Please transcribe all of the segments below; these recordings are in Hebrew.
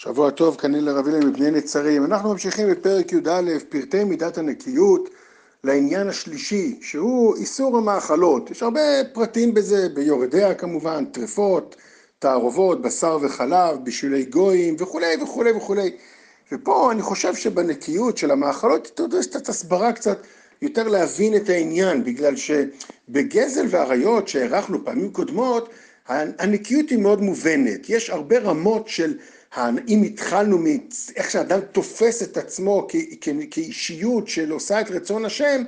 שבוע טוב, כנראה לרבי להם מבני נצרים. אנחנו ממשיכים בפרק י"א, פרטי מידת הנקיות, לעניין השלישי, שהוא איסור המאכלות. יש הרבה פרטים בזה, ביורדיה כמובן, טרפות, תערובות, בשר וחלב, בישולי גויים וכולי וכולי וכולי. ופה אני חושב שבנקיות של המאכלות תדרש את הסברה קצת יותר להבין את העניין, בגלל שבגזל ואריות שהערכנו פעמים קודמות, הנקיות היא מאוד מובנת. יש הרבה רמות של אם התחלנו מאיך שאדם תופס את עצמו כאישיות של עושה את רצון השם,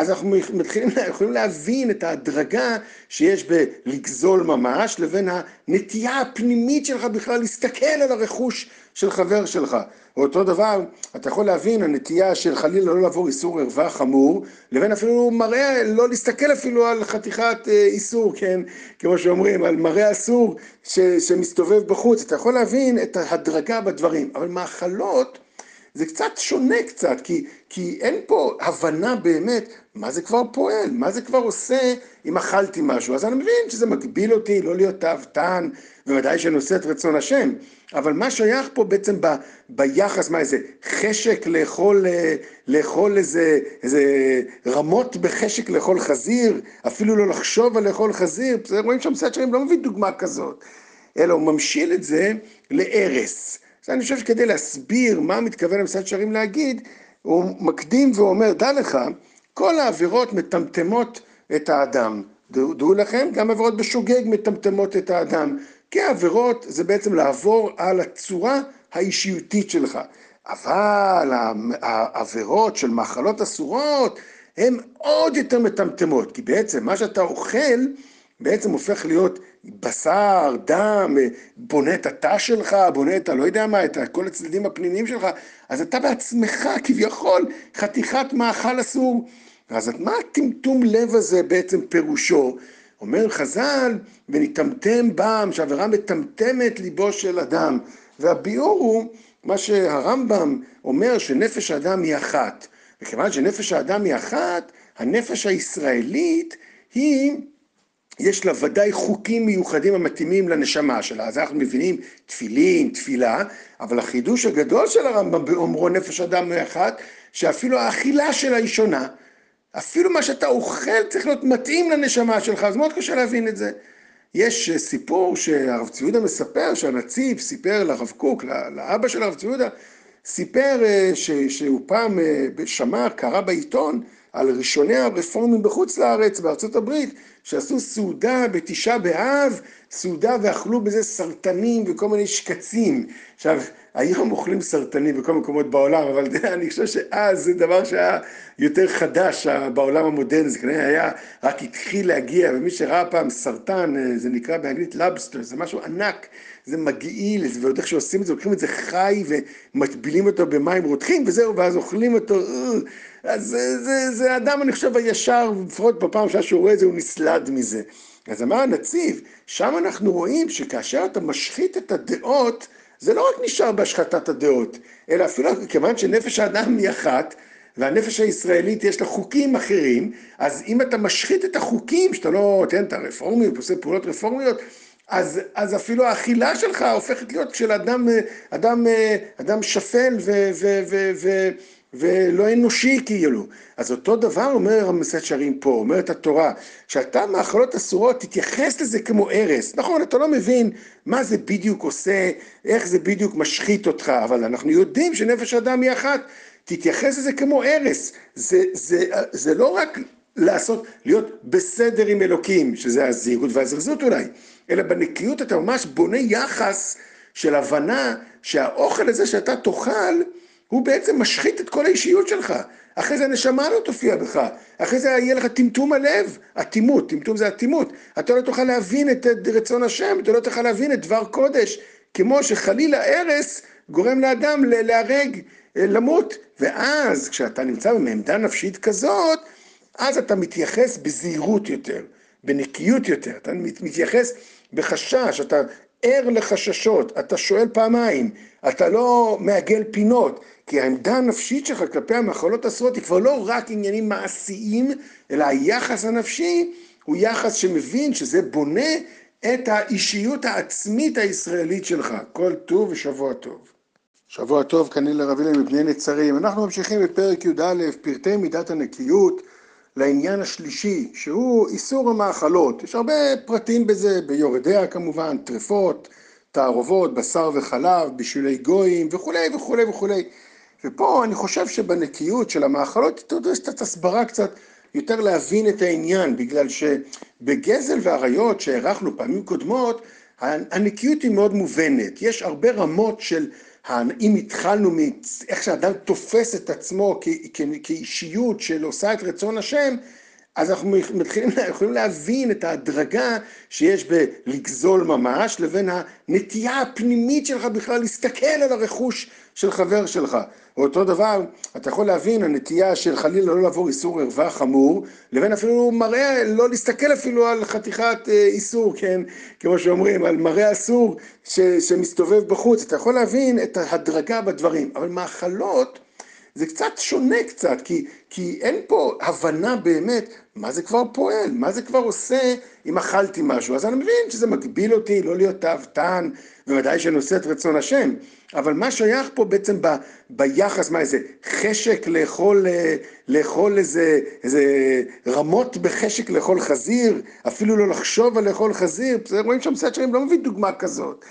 אז אנחנו מתחילים, יכולים להבין את ההדרגה שיש בלגזול ממש, לבין הנטייה הפנימית שלך בכלל להסתכל על הרכוש של חבר שלך. ואותו דבר, אתה יכול להבין הנטייה של חלילה לא לעבור איסור ערווה חמור, לבין אפילו מראה, לא להסתכל אפילו על חתיכת אה, איסור, כן? כמו שאומרים, על מראה אסור ש, שמסתובב בחוץ. אתה יכול להבין את ההדרגה בדברים, אבל מאכלות זה קצת שונה קצת, כי, כי אין פה הבנה באמת מה זה כבר פועל, מה זה כבר עושה אם אכלתי משהו. אז אני מבין שזה מגביל אותי לא להיות תאוותן, בוודאי עושה את רצון השם, אבל מה שייך פה בעצם ב, ביחס, מה איזה חשק לאכול, לאכול איזה, איזה רמות בחשק לאכול חזיר, אפילו לא לחשוב על לאכול חזיר, רואים שם סט שרים לא מביא דוגמה כזאת, אלא הוא ממשיל את זה לארס. אז אני חושב שכדי להסביר מה מתכוון המסעד שרים להגיד, הוא מקדים ואומר, דע לך, כל העבירות מטמטמות את האדם. דעו, דעו לכם, גם עבירות בשוגג מטמטמות את האדם. כי העבירות זה בעצם לעבור על הצורה האישיותית שלך. אבל העבירות של מאכלות אסורות הן עוד יותר מטמטמות, כי בעצם מה שאתה אוכל בעצם הופך להיות בשר, דם, בונה את התא שלך, בונה את הלא יודע מה, את כל הצדדים הפנימיים שלך, אז אתה בעצמך כביכול חתיכת מאכל אסור. אז מה הטמטום לב הזה בעצם פירושו? אומר חז"ל, ונטמטם בם, שעבירה מטמטמת ליבו של אדם. והביאור הוא מה שהרמב"ם אומר שנפש האדם היא אחת. וכיוון שנפש האדם היא אחת, הנפש הישראלית היא יש לה ודאי חוקים מיוחדים המתאימים לנשמה שלה. אז אנחנו מבינים תפילין, תפילה, אבל החידוש הגדול של הרמב"ם באומרו נפש אדם מאחת, שאפילו האכילה שלה היא שונה. אפילו מה שאתה אוכל צריך להיות מתאים לנשמה שלך, אז מאוד קשה להבין את זה. יש סיפור שהרב צבי יהודה מספר, שהנציב סיפר לרב קוק, לאבא של הרב צבי יהודה, סיפר אה, ש, שהוא פעם אה, שמע, קרא בעיתון, על ראשוני הרפורמים בחוץ לארץ, בארצות הברית, שעשו סעודה בתשעה באב, סעודה ואכלו בזה סרטנים וכל מיני שקצים. עכשיו, היום אוכלים סרטנים בכל מקומות בעולם, אבל אני חושב שאז זה דבר שהיה יותר חדש בעולם המודרני, זה כנראה היה, רק התחיל להגיע, ומי שראה פעם סרטן, זה נקרא באנגלית לבסטר, זה משהו ענק, זה מגעיל, ועוד איך שעושים את זה, לוקחים את זה חי ומטבילים אותו במים רותחים וזהו, ואז אוכלים אותו, אה, אז זה, זה, זה אדם, אני חושב, הישר, לפחות בפעם שעה שהוא רואה את זה, הוא נסלד מזה. אז אמר הנציב, שם אנחנו רואים שכאשר אתה משחית את הדעות, זה לא רק נשאר בהשחתת הדעות, אלא אפילו כיוון שנפש האדם היא אחת, והנפש הישראלית יש לה חוקים אחרים, אז אם אתה משחית את החוקים, שאתה לא, תן, אתה רפורמי, עושה פעולות רפורמיות, אז, אז אפילו האכילה שלך הופכת להיות של אדם, אדם, אדם שפל ו, ו, ו, ו, ולא אנושי כאילו. אז אותו דבר אומר המסד שרים פה, אומרת התורה, שאתה מאכלות אסורות תתייחס לזה כמו ארס. נכון, אתה לא מבין מה זה בדיוק עושה, איך זה בדיוק משחית אותך, אבל אנחנו יודעים שנפש האדם היא אחת. תתייחס לזה כמו ארס. זה, זה, זה לא רק לעשות, להיות בסדר עם אלוקים, שזה הזהירות והזרזות אולי, אלא בנקיות אתה ממש בונה יחס של הבנה שהאוכל הזה שאתה תאכל, הוא בעצם משחית את כל האישיות שלך. אחרי זה הנשמה לא תופיע בך, אחרי זה יהיה לך טמטום הלב, אטימות, טמטום זה אטימות. אתה לא תוכל להבין את רצון השם, אתה לא תוכל להבין את דבר קודש, כמו שחלילה ארס גורם לאדם להרג, אה, למות. ואז כשאתה נמצא במעמדה נפשית כזאת, אז אתה מתייחס בזהירות יותר, בנקיות יותר, אתה מתייחס בחשש, אתה ער לחששות, אתה שואל פעמיים, אתה לא מעגל פינות, כי העמדה הנפשית שלך כלפי המחלות האסורות היא כבר לא רק עניינים מעשיים, אלא היחס הנפשי הוא יחס שמבין שזה בונה את האישיות העצמית הישראלית שלך. כל טוב ושבוע טוב. שבוע טוב, כנראה לרבי להם מבני נצרים. אנחנו ממשיכים בפרק י"א, פרטי מידת הנקיות, לעניין השלישי, שהוא איסור המאכלות. יש הרבה פרטים בזה, ביורדיה כמובן, טרפות, תערובות, בשר וחלב, בישולי גויים וכולי וכולי וכולי. ופה אני חושב שבנקיות של המאכלות תדרש קצת הסברה קצת יותר להבין את העניין, בגלל שבגזל ואריות שהערכנו פעמים קודמות, הנקיות היא מאוד מובנת. יש הרבה רמות של, אם התחלנו מאיך שאדם תופס את עצמו כאישיות של עושה את רצון השם, אז אנחנו מתחילים, יכולים להבין את ההדרגה שיש בלגזול ממש, לבין הנטייה הפנימית שלך בכלל להסתכל על הרכוש של חבר שלך. ואותו דבר, אתה יכול להבין הנטייה של חלילה לא לעבור איסור ערווה חמור, לבין אפילו מראה, לא להסתכל אפילו על חתיכת אה, איסור, כן, כמו שאומרים, על מראה אסור ש, שמסתובב בחוץ. אתה יכול להבין את ההדרגה בדברים, אבל מאכלות זה קצת שונה קצת, כי, כי אין פה הבנה באמת מה זה כבר פועל, מה זה כבר עושה אם אכלתי משהו. אז אני מבין שזה מגביל אותי לא להיות תאוותן, בוודאי עושה את רצון השם, אבל מה שייך פה בעצם ב, ביחס, מה איזה חשק לאכול, אה, לאכול איזה, איזה רמות בחשק לאכול חזיר, אפילו לא לחשוב על לאכול חזיר, רואים שם סט שרים לא מביא דוגמה כזאת,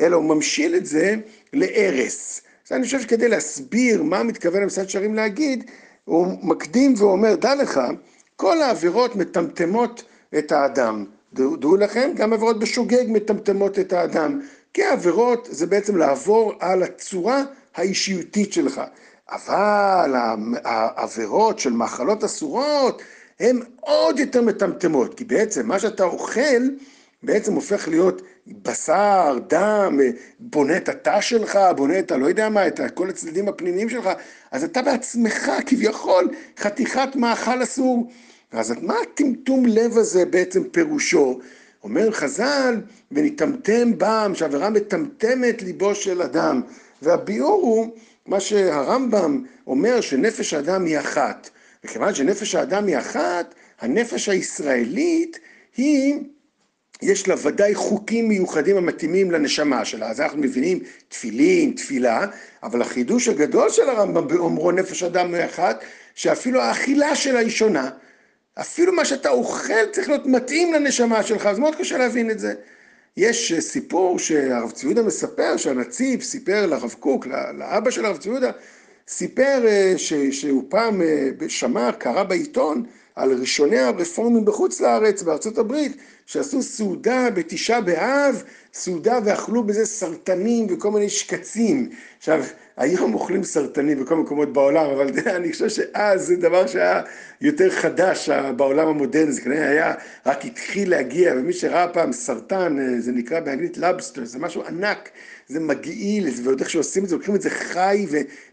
אלא הוא ממשיל את זה לארס. אז אני חושב שכדי להסביר מה מתכוון המסעד שרים להגיד, הוא מקדים ואומר, דע לך, כל העבירות מטמטמות את האדם. דעו, דעו לכם, גם עבירות בשוגג מטמטמות את האדם. כי העבירות זה בעצם לעבור על הצורה האישיותית שלך. אבל העבירות של מאכלות אסורות הן עוד יותר מטמטמות, כי בעצם מה שאתה אוכל בעצם הופך להיות בשר, דם, בונה את התא שלך, בונה את הלא יודע מה, את כל הצדדים הפנימיים שלך, אז אתה בעצמך כביכול חתיכת מאכל אסור. אז מה הטמטום לב הזה בעצם פירושו? אומר חז"ל, ונטמטם בם, שעבירה מטמטמת ליבו של אדם. והביאור הוא מה שהרמב"ם אומר שנפש האדם היא אחת. וכיוון שנפש האדם היא אחת, הנפש הישראלית היא יש לה ודאי חוקים מיוחדים המתאימים לנשמה שלה, אז אנחנו מבינים תפילין, תפילה, אבל החידוש הגדול של הרמב"ם באומרו נפש אדם מאחד, שאפילו האכילה שלה היא שונה. אפילו מה שאתה אוכל צריך להיות מתאים לנשמה שלך, אז מאוד קשה להבין את זה. יש סיפור שהרב צבי יהודה מספר, שהנציב סיפר לרב קוק, לאבא של הרב צבי יהודה, סיפר אה, ש, שהוא פעם אה, שמע, קרא בעיתון, על ראשוני הרפורמים בחוץ לארץ, בארצות הברית, שעשו סעודה בתשעה באב, סעודה ואכלו בזה סרטנים וכל מיני שקצים. עכשיו, היום אוכלים סרטנים בכל מקומות בעולם, אבל אני חושב שאז זה דבר שהיה יותר חדש בעולם המודרני, זה כנראה היה, רק התחיל להגיע, ומי שראה פעם סרטן, אה, זה נקרא באנגלית לבסטר, זה משהו ענק, זה מגעיל, ועוד איך שעושים את זה, לוקחים את זה חי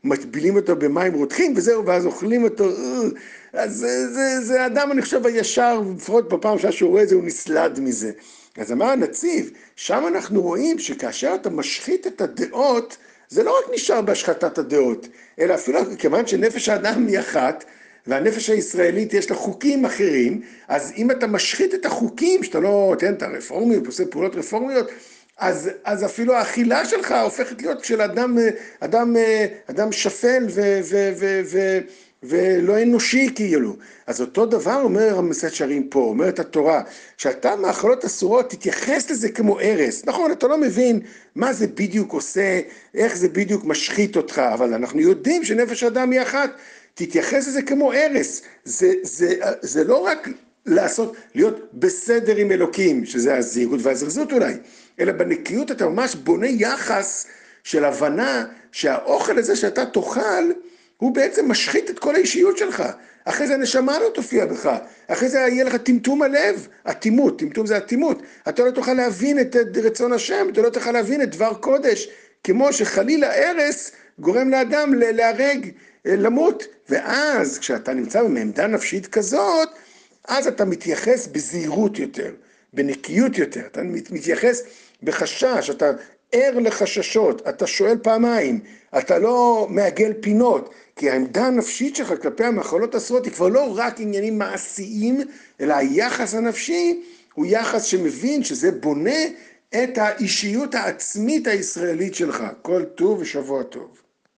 ומטבילים אותו במים רותחים, וזהו, ואז אוכלים אותו, אה, אז זה, זה, זה אדם, אני חושב, הישר, לפחות בפעם שעה שהוא רואה את זה, הוא נסלד מזה. אז אמר הנציב, שם אנחנו רואים שכאשר אתה משחית את הדעות, זה לא רק נשאר בהשחתת הדעות, אלא אפילו כיוון שנפש האדם היא אחת, והנפש הישראלית יש לה חוקים אחרים, אז אם אתה משחית את החוקים, שאתה לא, תן, אתה רפורמי, עושה פעולות רפורמיות, אז, אז אפילו האכילה שלך הופכת להיות של אדם, אדם, אדם שפל ו, ו, ו, ו, ולא אנושי כאילו. אז אותו דבר אומר המסד שרים פה, אומרת התורה, שאתה מאכלות אסורות תתייחס לזה כמו ארס. נכון, אתה לא מבין מה זה בדיוק עושה, איך זה בדיוק משחית אותך, אבל אנחנו יודעים שנפש האדם היא אחת. תתייחס לזה כמו ארס. זה, זה, זה לא רק לעשות, להיות בסדר עם אלוקים, שזה הזהירות והזרזות אולי, אלא בנקיות אתה ממש בונה יחס של הבנה שהאוכל הזה שאתה תאכל, הוא בעצם משחית את כל האישיות שלך. אחרי זה הנשמה לא תופיע בך, אחרי זה יהיה לך טמטום הלב, אטימות, טמטום זה אטימות. אתה לא תוכל להבין את רצון השם, אתה לא תוכל להבין את דבר קודש, כמו שחלילה ארס גורם לאדם להרג, אה, למות. ואז כשאתה נמצא בעמדה נפשית כזאת, אז אתה מתייחס בזהירות יותר, בנקיות יותר, אתה מתייחס בחשש, אתה ער לחששות, אתה שואל פעמיים, אתה לא מעגל פינות, כי העמדה הנפשית שלך כלפי המחלות האסורות היא כבר לא רק עניינים מעשיים, אלא היחס הנפשי הוא יחס שמבין שזה בונה את האישיות העצמית הישראלית שלך. כל טוב ושבוע טוב.